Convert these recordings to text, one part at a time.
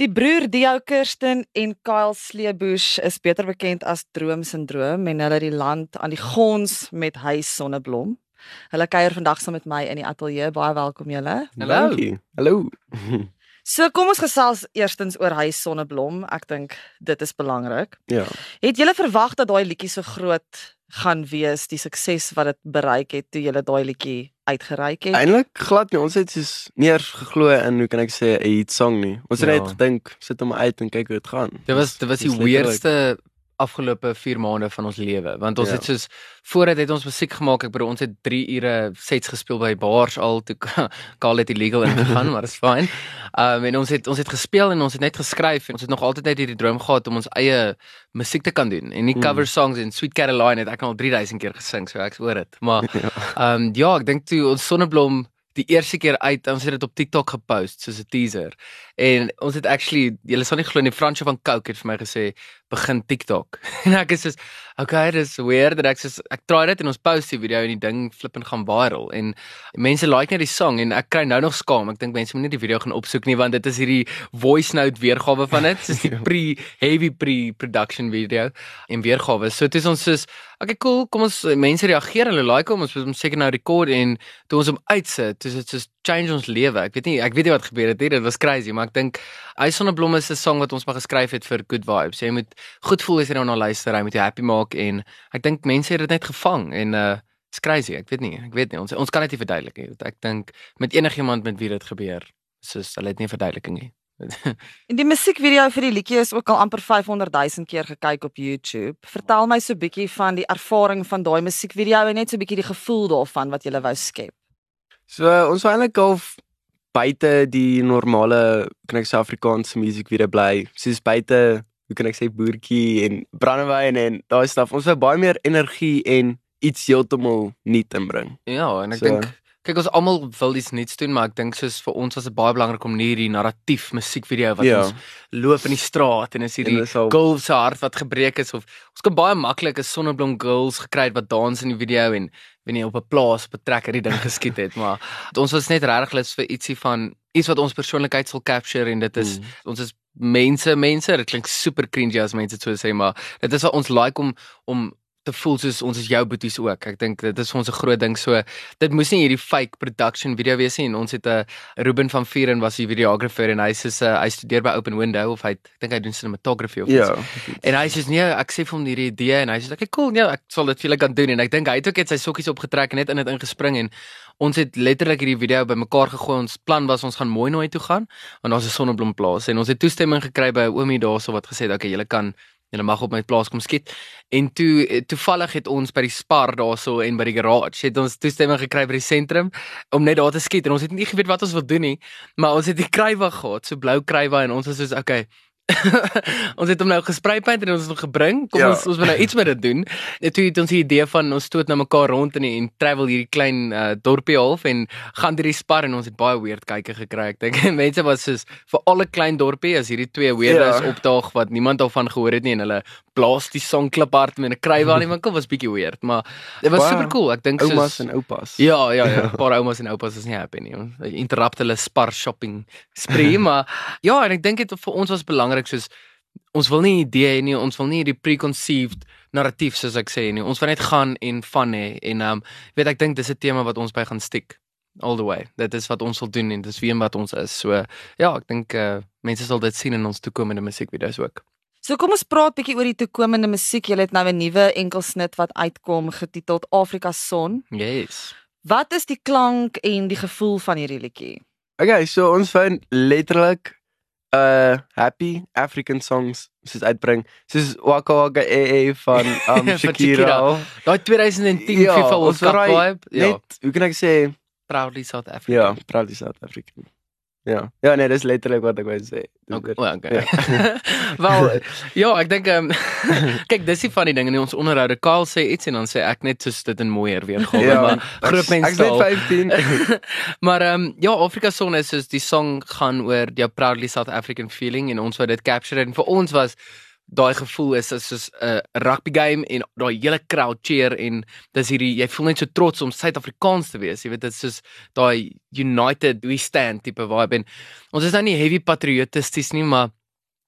Die broer Dio Kirsten en Kyle Sleebush is beter bekend as Droom Syndroom en hulle het die land aan die gons met Huis Sonneblom. Hulle kuier vandag saam met my in die ateljee. Baie welkom julle. Hallo. Dankie. Hallo. So kom ons gesels eerstens oor Huis Sonneblom. Ek dink dit is belangrik. Ja. Het julle verwag dat daai liedjie so groot gaan wees, die sukses wat dit bereik het toe julle daai liedjie uitgereik het? Eintlik glad nie. Ons het soos eers geglo in hoe kan ek sê 'n hit song nie. Ons het Ja. net gedink sit hom uit en kyk hoe dit gaan. Dit was dit was die weirdste afgelope 4 maande van ons lewe want ons Ja. het soos voordat het ons musiek gemaak ek bedoel ons het 3 ure sets gespeel by bars al toe Kaal het illegal ingegaan maar is fyn. Um en ons het ons het gespeel en ons het net geskryf en ons het nog altyd net hierdie droom gehad om ons eie musiek te kan doen en nie Mm. cover songs en Sweet Caroline het ek al 3000 keer gesing so ek's oor dit. Maar Ja. um ja, ek dink toe ons sonneblom die eerste keer uit, ons het dit op TikTok gepost soos 'n teaser. En ons het actually, julle sal nie glo nie, Fransjo van Coke het vir my gesê begin TikTok. en ek is soos, okay, dis weird dat ek soos ek try dit en ons post die video en die ding flip en gaan viral en mense like net die song en ek kry nou nog skaam. Ek dink mense moet nie die video gaan opsoek nie want dit is hierdie voice note weergawe van dit. Dis die pre heavy pre production video en weergawe. So dit is ons soos Okay cool, kom ons mense reageer, hulle like hom, ons moet hom seker nou rekord en toe ons hom uitsit, dis dit soos change ons lewe. Ek weet nie, ek weet nie wat gebeur het nie, dit was crazy, maar ek dink Hy Sonneblomme is 'n song wat ons maar geskryf het vir good vibes. Jy moet goed voel as jy nou na luister, hy moet jou happy maak en ek dink mense het dit net gevang en uh it's crazy. Ek weet nie, ek weet nie. Ons ons kan dit nie verduidelik nie. Ek dink met enigiemand met wie dit gebeur, soos hulle het nie 'n verduideliking nie. En die musiekvideo vir die liedjie is ook al amper 500 000 keer gekyk op YouTube. Vertel my so 'n bietjie van die ervaring van daai musiekvideo en net so 'n bietjie die gevoel daarvan wat jy wou skep. So ons wou eintlik al buite die normale kan ek sê Afrikaanse musiek weer bly. Soos buite, hoe kan ek sê boertjie en brandewyn en daai staf. Ons wou baie meer energie en iets heeltemal nuut inbring. Ja, en ek So- dink kyk ons almal wil iets nuuts doen, maar ek dink soos vir ons was dit baie belangrik om nie hierdie narratief musiekvideo wat Ja. ons loop in die straat en is hierdie al- girl se hart wat gebreek is of ons kan baie maklik 'n sonneblom girls gekry het wat dans in die video en wen jy op 'n plaas op 'n trekker die ding geskiet het, maar ons was net regtig lus vir ietsie van iets wat ons persoonlikheid sal capture en dit is Mm. ons is mense mense dit klink super cringy as mense dit so sê maar dit is wat ons like om om te voel soos ons is jou boeties ook. Ek dink dit is ons 'n groot ding. So dit moes nie hierdie fake production video wees nie en ons het 'n Ruben van Vieren was die videographer en hy sê uh, hy studeer by Open Window of hy ek dink hy doen cinematography of iets. Ja. En hy sê nee, ek sê vir hom hierdie idee en hy sê okay cool, nee, ek sal dit vir julle kan doen en ek dink hy het ook net sy sokkies opgetrek en net in dit ingespring en ons het letterlik hierdie video bymekaar gegooi. Ons plan was ons gaan mooi nooi toe gaan want daar's 'n sonneblomplaas en ons het toestemming gekry by 'n oomie daarso wat gesê het okay, julle kan julle mag op my plaas kom skiet. En toe toevallig het ons by die Spar daarso en by die garage het ons toestemming gekry by die sentrum om net daar te skiet en ons het nie geweet wat ons wil doen nie, maar ons het die krywa gehad, so blou krywa en ons was soos okay ons het hom nou gesprei paint en ons het hom gebring. Kom Ja. ons ons moet nou iets met dit doen. En toe het ons die idee van ons stoot na mekaar rond in en travel hierdie klein uh, dorpie half en gaan deur die spar en ons het baie weird kykie gekry. Ek dink mense was soos vir alle klein dorpie as hierdie twee weirdos Ja. opdaag wat niemand daarvan gehoor het nie en hulle blaas die song kliphard met 'n krywa aan die winkel was bietjie weird, maar dit was super cool. Ek dink Oumas soos en oupas. Ja, ja, ja. 'n Paar oumas en oupas is nie happy nie. Interrupt hulle spar shopping spree, maar ja, en ek dink dit vir ons was belangrik soos ons wil nie idee hê nie, ons wil nie die preconceived narratief soos ek sê nie. Ons wil net gaan en van hê en um weet ek dink dis 'n tema wat ons by gaan stiek all the way. Dit is wat ons wil doen en dis wie en wat ons is. So ja, ek dink uh mense sal dit sien in ons toekomende musiekvideo's ook. So kom ons praat bietjie oor die toekomende musiek. Jy het nou 'n nuwe enkelsnit wat uitkom getiteld Afrika Son. Yes. Wat is die klank en die gevoel van hierdie liedjie? Okay, so ons wou letterlik uh happy African songs soos uitbring. Soos Waka Waka AA van um Shakira. Daai 2010 Ja, FIFA World Cup vibe. Ja, Net, hoe kan ek sê? proudly South Africa. Ja, proudly South African. Ja. Ja, nee, dis letterlik wat ek wou sê. Dis Okay. Well, okay. Ja. Wel, ja, ek dink ehm kyk, dis die van die ding in ons onderhoude. Kyle sê iets en dan sê ek net soos dit in mooier weergawe, Ja, maar groot mense Ek's net taal. 15. maar ehm um, ja, Afrika Son is soos die song gaan oor jou proudly South African feeling en ons wou dit capture en vir ons was daai gevoel is is soos 'n uh, rugby game en daai hele crowd cheer en dis hierdie jy voel net so trots om Suid-Afrikaans te wees. Jy weet dit is soos daai united we stand tipe vibe en ons is nou nie heavy patriotisties nie, maar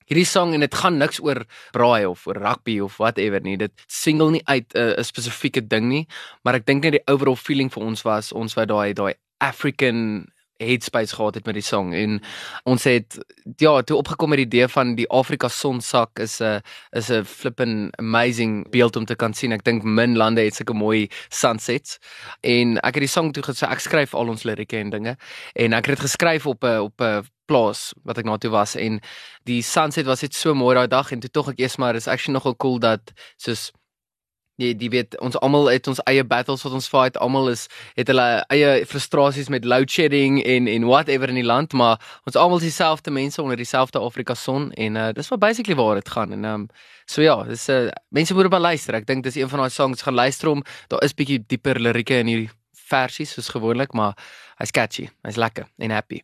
hierdie song en dit gaan niks oor braai of oor rugby of whatever nie. Dit single nie uit 'n uh, spesifieke ding nie, maar ek dink net die overall feeling vir ons was ons wou daai daai African headspace gehad het met die song. En ons het ja toe opgekom met die idee van die Afrika sonsak is 'n is 'n flippin amazing beeld om te kan sien. Ek dink min lande het sulke mooi sunsets. En ek het die song toe gesê ek skryf al ons lirieke en dinge. En ek het dit geskryf op 'n op 'n plaas wat ek na toe was. En die sunset was net so mooi daai dag en toe tog ek eers maar is actually nogal cool dat soos jy die weet ons almal het ons eie battles wat ons fight almal is het hulle eie frustrasies met load shedding en en whatever in die land maar ons almal is dieselfde mense onder dieselfde Afrika son en uh, dis wat basically waar dit gaan en um, so ja dis uh, mense moet op luister ek dink dis een van daai songs gaan luister hom daar is bietjie dieper lirieke in hierdie versies soos gewoonlik maar hy's catchy hy's lekker en happy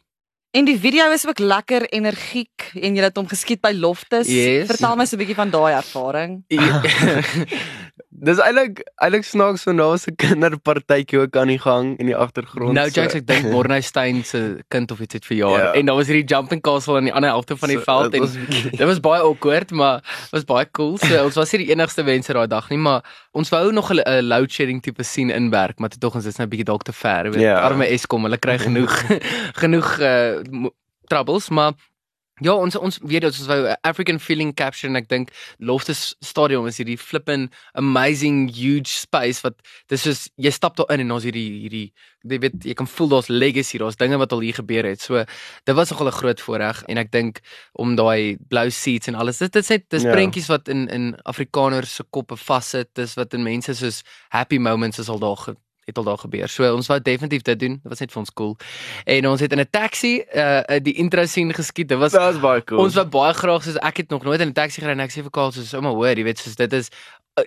En die video is ook lekker energiek en jy het hom geskiet by Loftus. Yes. Vertel my so 'n bietjie van daai ervaring. Dis eintlik eintlik snaaks so nou 'n kinderpartytjie ook aan die gang in die agtergrond. Nou so- jokes ek dink Morney Steyn se kind of iets het verjaar Ja. en daar was hierdie jumping castle aan die ander helfte van die So, veld en was dit was baie awkward maar was baie cool. So ons was nie die enigste mense daai dag nie, maar ons wou nog 'n 'n load shedding tipe sien inwerk, maar toe tog ons is nou 'n bietjie dalk te ver, weet. Ja. Arme Eskom, hulle kry genoeg genoeg uh, troubles, maar Ja, ons ons weet ons wou 'n African feeling capture en ek dink Loftus Stadium is hierdie flippin amazing huge space wat dis soos jy stap daar in en ons hierdie hierdie jy weet jy kan voel daar's legacy, daar's dinge wat al hier gebeur het. So dit was nogal 'n groot voorreg en ek dink om daai blou seats en alles dit is net dis Ja. prentjies wat in in Afrikaners se koppe vassit, dis wat in mense soos happy moments is al daar het al daar gebeur. So ons wou definitief dit doen. Dit was net vir ons cool. En ons het in 'n taxi uh die intro scene geskiet. Dit was Dit was baie cool. Ons wou baie graag soos ek het nog nooit in 'n taxi gery en ek sê vir Karl soos ouma hoor, jy weet soos dit is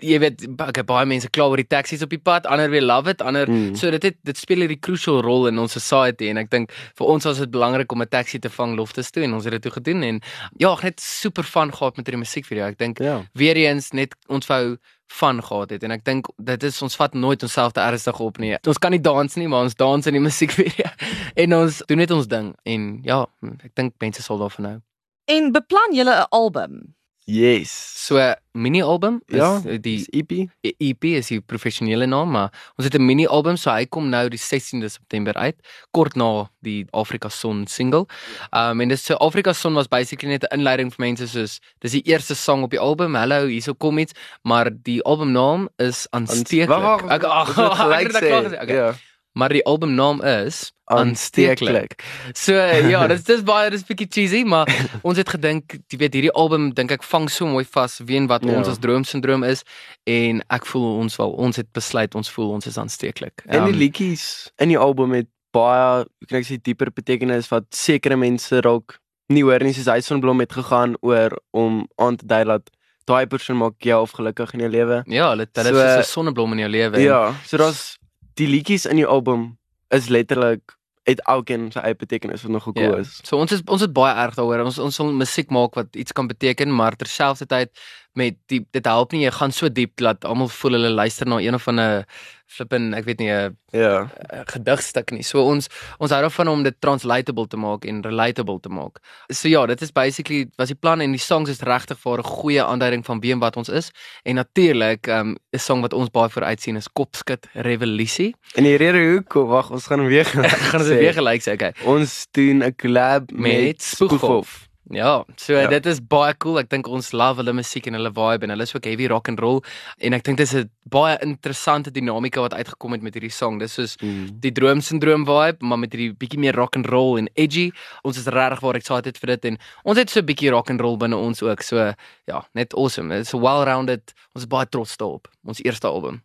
jy weet okay, baie mense kla oor die taksies op die pad, ander weer love it, ander Mm. so dit het, dit speel hierdie crucial rol in ons society en ek dink vir ons was dit belangrik om 'n taxi te vang loftes toe en ons het dit toe gedoen en ja, ek het net super van gehad met hierdie musiekvideo. Ek dink Ja. weer eens net ons wou van gehad het en ek dink dit is ons vat nooit onsself te ernstig op nie. Ons kan nie dans nie, maar ons dans in die musiekvideo en ons doen net ons ding en ja, ek dink mense sal daarvan hou. En beplan julle 'n album? Yes. So mini album is Ja, die Dis EP. EP is die professionele naam, maar ons het 'n mini album, so hy kom nou die 16de September uit, kort na die Afrika Son single. Um en dis so Afrika Son was basically net 'n inleiding vir mense soos dis die eerste song op die album. Hallo, hierso kom iets, maar die albumnaam is aansteeklik. Ek ag, ek het dit klaar sê. gesê. Okay. Ja. Maar die albumnaam is aansteeklik. So ja, dit dis baie dis bietjie cheesy, maar ons het gedink, jy weet, hierdie album dink ek vang so mooi vas wie en wat Ja. ons as droomsindroom is en ek voel ons wel ons het besluit ons voel ons is aansteeklik. En die Ehm, liedjies in die album het baie, kan ek sê, dieper betekenis wat sekere mense dalk nie hoor nie, soos hy sonblom het gegaan oor om aan te dui dat daai persoon maak jou of gelukkig in jou lewe. ja, hulle hulle so, is 'n sonneblom in jou lewe. Ja, so daar's die liedjies in die album is letterlik het elkeen sy eie betekenis wat nogal cool Ja. is. So ons is ons het baie erg daaroor. Ons ons wil musiek maak wat iets kan beteken, maar terselfdertyd met die dit help nie jy gaan so diep dat almal voel hulle luister na een of ander flippin, ek weet nie 'n Ja. 'n gedigstuk nie. So ons ons hou daarvan om dit translatable te maak en relatable te maak. So ja, dit is basically was die plan en die songs is regtig vir 'n goeie aanduiding van wie en wat ons is. En natuurlik, um 'n song wat ons baie vooruit sien is Kopskit Revolusie. En die rede hoekom, wag, ons gaan weer gaan dit weer gelyk sê, okay. Ons doen 'n collab met, Met Spoeghof. Ja, so ja. Dit is baie cool. Ek dink ons love hulle musiek en hulle vibe en hulle is ook heavy rock and roll en ek dink dit is 'n baie interessante dinamika wat uitgekom het met hierdie song. Dis soos Mm. die droomsindroom vibe, maar met hierdie bietjie meer rock and roll en edgy. Ons is regtig waar excited vir dit en ons het so 'n bietjie rock and roll binne ons ook. So ja, net awesome. It's well-rounded. Ons is baie trots daarop. Ons eerste album.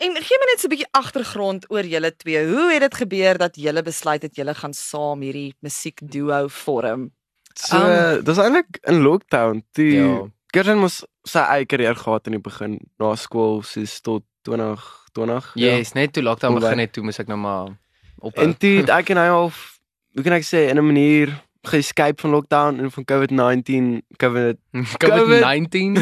En gee my net so 'n bietjie agtergrond oor julle twee. Hoe het dit gebeur dat julle besluit het julle gaan saam hierdie musiekduo vorm? So, Um, dis eintlik in lockdown toe Ja. Gerson mos sy eie karier gehad in die begin na skool soos tot 2020. Yes, net toe lockdown Hoe begin het, toe moes ek nou maar op En toe ek en hy al hoe kan ek sê in 'n manier geescape van lockdown en van COVID-19, COVID COVID-19.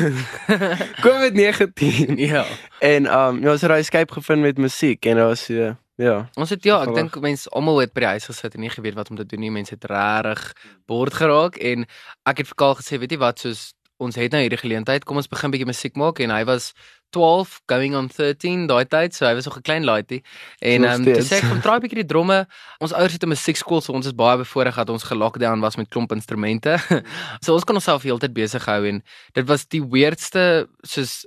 COVID-19. ja. En um ja, het daai escape gevind met musiek en dit was uh, ja. Ons het ja, ek dink mense almal het by die huis gesit en nie geweet wat om te doen nie. Mense het regtig bord geraak en ek het vir Kaal gesê, weet jy wat, soos ons het nou hierdie geleentheid, kom ons begin bietjie musiek maak en hy was 12 going on 13 daai tyd, so hy was nog 'n klein laaitjie. En ehm um, toe sê ek kom try bietjie die dromme. Ons ouers het 'n musiekskool, so ons is baie bevoordeel dat ons gelockdown was met klomp instrumente. so ons kon onsself heeltyd besig hou en dit was die weirdste soos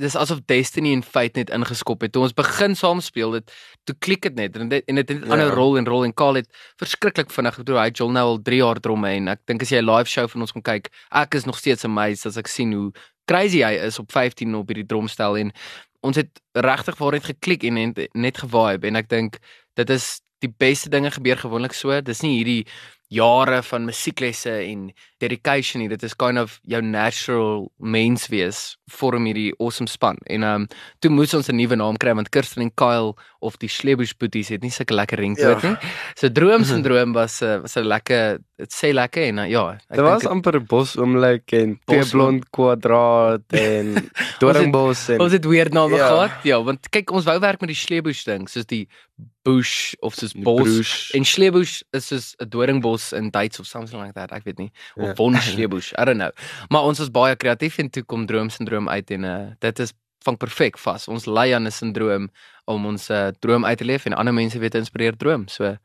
dis asof destiny en fate net ingeskop het. Toe ons begin saam speel, dit toe klik dit net en dit en dit het Ja. aanhou rol en rol en Kaal het verskriklik vinnig gedoen. Hy jol nou al 3 jaar dromme en ek dink as jy 'n live show van ons gaan kyk, ek is nog steeds amazed as ek sien hoe crazy hy is op 15 op hierdie drumstel en ons het regtig waar net geklik en net, net gevibe en ek dink dit is die beste dinge gebeur gewoonlik so. Dis nie hierdie jare van musieklesse en dedication nie. Dit is kind of jou natural mens wees vorm hierdie awesome span. En ehm um, toe moes ons 'n nuwe naam kry want Kirsten en Kyle of die Schlebusch Boeties het nie sulke lekker ringtone Ja. nie. So droom syndroom was 'n uh, was 'n lekker dit sê lekker en uh, ja, ek Dit was het- amper 'n bos oomblik en twee blond kwadraat en doringbos en Ons het weer name Ja. gehad. Ja, want kyk ons wou werk met die Schlebusch ding, soos die bush of soos die bos. broes. En Schlebusch is soos 'n doringbos in Duits of something like that, ek weet nie. Of Ja. von Schlebusch, I don't know. Maar ons was baie kreatief en toe kom droomsindroom uit en uh, dit is vang perfek vas. Ons lei aan 'n sindroom om ons uh, droom uit te leef en ander mense weet inspireer droom. So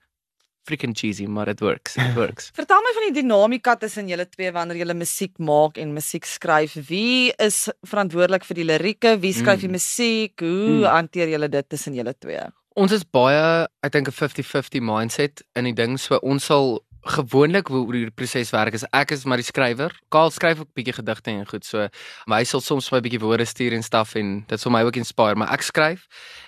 freaking cheesy, maar it works. It works. Vertel my van die dinamika tussen julle twee wanneer julle musiek maak en musiek skryf. Wie is verantwoordelik vir die lirieke? Wie skryf die Mm. musiek? Hoe Mm. hanteer julle dit tussen julle twee? Ons is baie, ek dink 'n 50-50 mindset in die ding. So ons sal gewoonlik hoe die proses werk is ek is maar die skrywer. Kaal skryf ook bietjie gedigte en goed. So hy sal soms vir my bietjie woorde stuur en staf en dit sal my ook inspireer, maar ek skryf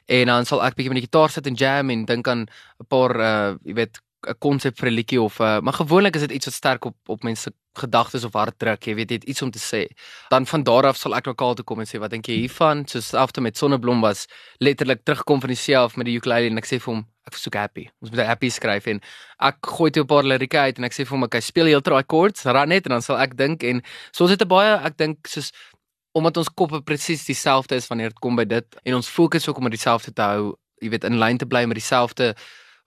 en dan sal ek bietjie met die gitaar sit en jam en dink aan 'n paar uh jy weet 'n konsep vir 'n liedjie of uh maar gewoonlik is dit iets wat sterk op op mense gedagtes of hart druk, jy weet het iets om te sê. Dan van daar af sal ek na Kaal toe kom en sê wat dink jy hiervan? Soos afte met Sonneblom was letterlik terugkom van die see af met die ukulele en ek sê vir hom ek soek happy. Ons moet 'n happy skryf en ek gooi toe 'n paar lirieke uit en ek sê vir hom ek speel heel daai chords, ran net en dan sal ek dink en so ons het 'n baie ek dink soos omdat ons koppe presies dieselfde is wanneer dit kom by dit en ons fokus ook om dit dieselfde te hou, jy weet in lyn te bly met dieselfde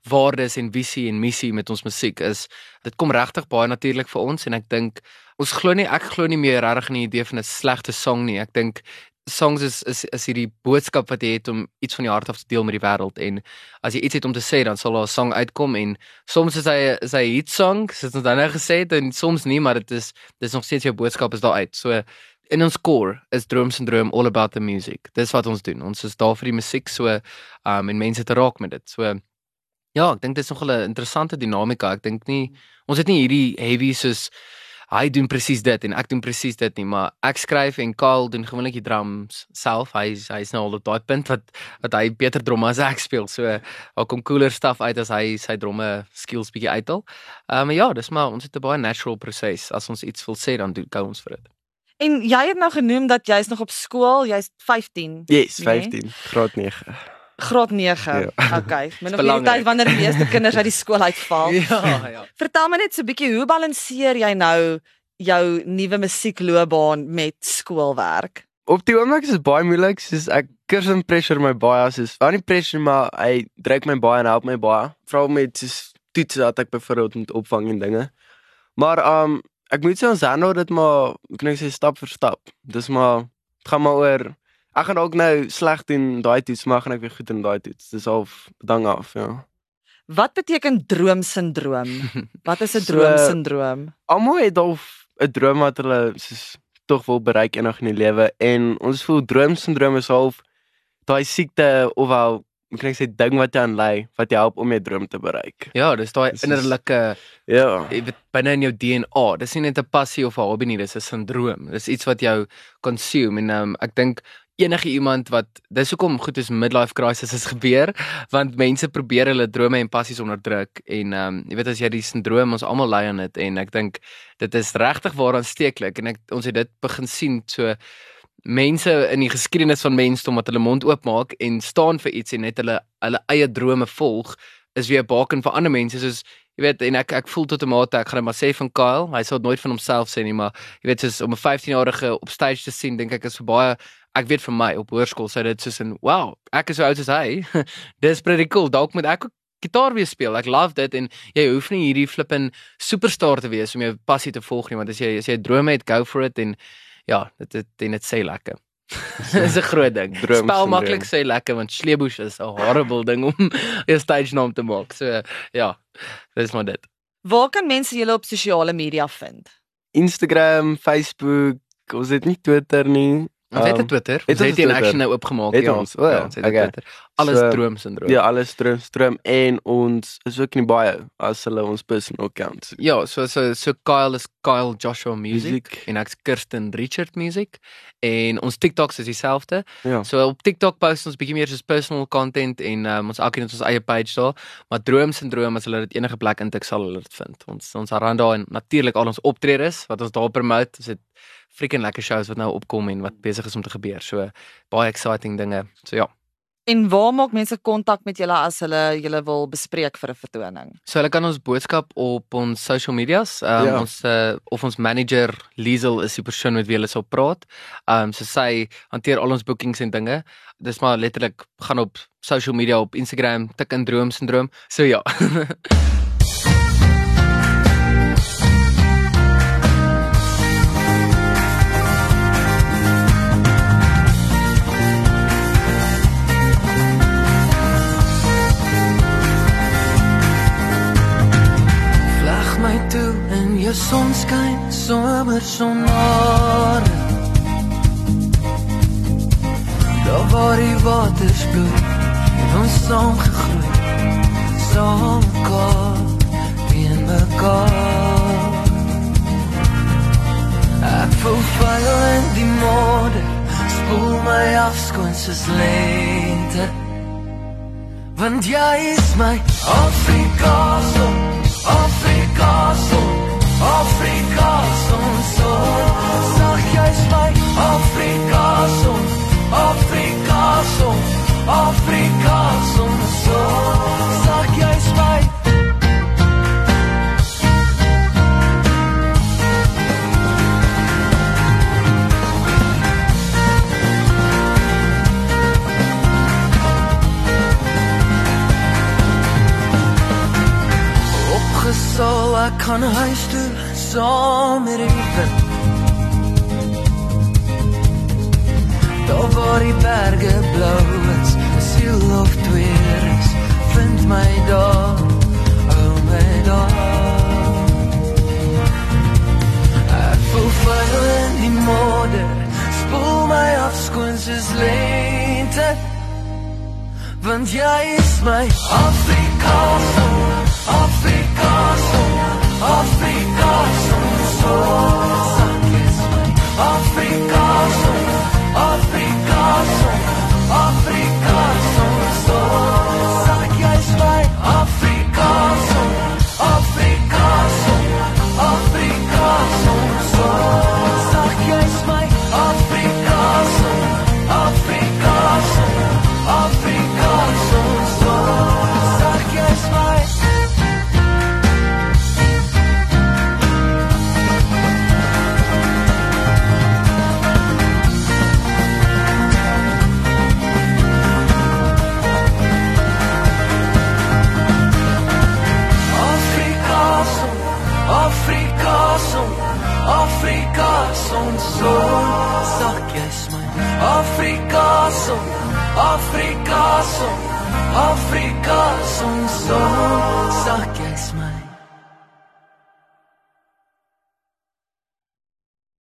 waardes en visie en missie met ons musiek is dit kom regtig baie natuurlik vir ons en ek dink ons glo nie ek glo nie meer regtig in die idee van 'n slegte song nie. Ek dink songs is is is hierdie boodskap wat jy het om iets van jou hart af te deel met die wêreld en as jy iets het om te sê dan sal daar 'n song uitkom en soms is hy is hy 'n hit song soos ons dan nou gesê het en soms nie maar dit is dis nog steeds jou boodskap is daar uit. So in ons core is Droom Syndroom all about the music. Dis wat ons doen. Ons is daar vir die musiek so um en mense te raak met dit. So ja, ek dink dit is nog 'n interessante dinamika. Ek dink nie ons het nie hierdie heavy soos hy doen presies dit en ek doen presies dit nie, maar ek skryf en Kaal doen gewoonlik die drums self. Hy hy's nou al op daai punt wat wat hy beter drum as ek speel. So daar kom cooler stuff uit as hy sy dromme skills bietjie uithaal. Uh, maar ja, dis maar ons het 'n baie natural proses. As ons iets wil sê dan doen gou ons vir dit. En jy het nou genoem dat jy's nog op skool, jy's 15. Yes, Nee. 15, graad 9. Graad 9. Ja. Okay. Min of meer die tyd wanneer die meeste kinders uit die skool uitval. Ja, ja. Vertel my net so 'n bietjie hoe balanseer jy nou jou nuwe musiekloopbaan met skoolwerk? Op die oomblik is dit baie moeilik, soos ek Kirsten pressure my baie, soos wel nie pressure maar hy druk my baie en help my baie, veral met soos toetse wat ek byvoorbeeld moet opvang en dinge. Maar um ek moet sê ons handle dit maar ek kan net sê stap vir stap. Dis maar dit gaan maar oor ek gaan ook nou sleg doen daai toets, maar gaan ek weer goed in daai toets. Dis half bedang af, ja. Wat beteken droomsindroom? Wat is 'n So- droomsindroom? Almal het al 'n droom wat hulle soos tog wil bereik eendag in die lewe en ons voel droomsindroom is half daai siekte of wel hoe kan ek sê ding wat jy aan lei wat jou help om jou droom te bereik. Ja, dis daai innerlike Ja. jy weet binne in jou DNA. Dis nie net 'n passie of 'n hobby nie, dis 'n sindroom. Dis iets wat jou consume en um, ek dink enige iemand wat dis hoekom goed is midlife crisis is gebeur want mense probeer hulle drome en passies onderdruk en um, jy weet as jy die sindroom ons almal ly aan dit en ek dink dit is regtig waaraan steeklik en ek ons het dit begin sien. So mense in die geskiedenis van mensdom wat hulle mond oopmaak en staan vir iets en net hulle hulle eie drome volg is weer 'n baken vir ander mense. Soos jy weet en ek ek voel tot 'n mate ek gaan dit maar sê van Kyle, hy sal nooit van homself sê nie, maar jy weet soos om 'n 15-jarige op stage te sien, dink ek is vir baie ek weet vir my op hoërskool sou dit soos in wow, ek is so oud as hy. Dis pretty cool. Dalk moet ek ook gitaar weer speel. Ek love dit en jy hoef nie hierdie flippin superstar te wees om jou passie te volg nie, want as jy as jy 'n droom het, go for it en ja, dit dit en dit sê lekker. Dis 'n groot ding. Droom Spel maklik sê lekker want Sleebush is 'n horrible ding om 'n stage naam te maak. So ja, dis maar dit. Waar kan mense julle op sosiale media vind? Instagram, Facebook, ons het nie Twitter nie. Ons het Um, 'n Twitter. het Ons het 'n Twitter? action nou oopgemaak. Het ja. ons? O, ja, ons het okay. Twitter. Alles So, droom syndroom. Ja, alles stroom stroom en ons is ook in die bio as hulle ons personal accounts. Ja, so so so Kyle is Kyle Joshua Music, Music. en ek's Kirsten Richard Music en ons TikToks is dieselfde. Ja. So op TikTok post ons bietjie meer soos personal content en um, ons elkeen het ons eie page daar, maar Droom Syndroom as hulle dit enige plek intik sal hulle dit vind. Ons ons ran daar en natuurlik al ons optredes wat ons daar promote. Ons het freaking lekker shows wat nou opkom en wat besig is om te gebeur. So baie exciting dinge. So ja. En waar maak mense kontak met julle as hulle julle wil bespreek vir 'n vertoning? So hulle kan ons boodskap op ons social medias, um, Ja. ons uh, of ons manager Liesel is die persoon met wie hulle sal praat. Um so sy hanteer al ons bookings en dinge. Dis maar letterlik gaan op social media op Instagram tik in droom syndroom. So ja. in jou sonskyn, somer sonare. Daar waar die waters bloei en ons saam gegroei, saam mekaar, teen mekaar. Ek voel vuil in die modder, spoel my af skoon soos lente. Want jy is my Afrika son, Afrika son, Afrika son so. Sag jy's my Afrika son, Afrika son, Afrika son so. Sag jy's my Opgesal ek kan huis toe saam met die wind Daar waar die berge blou is, siel of twee is, vind my daar, oh my daar. Ek voel vuil in die modder, spoel my af skoon soos lente. Want jy is my Afrika son, Afrika son, Afrika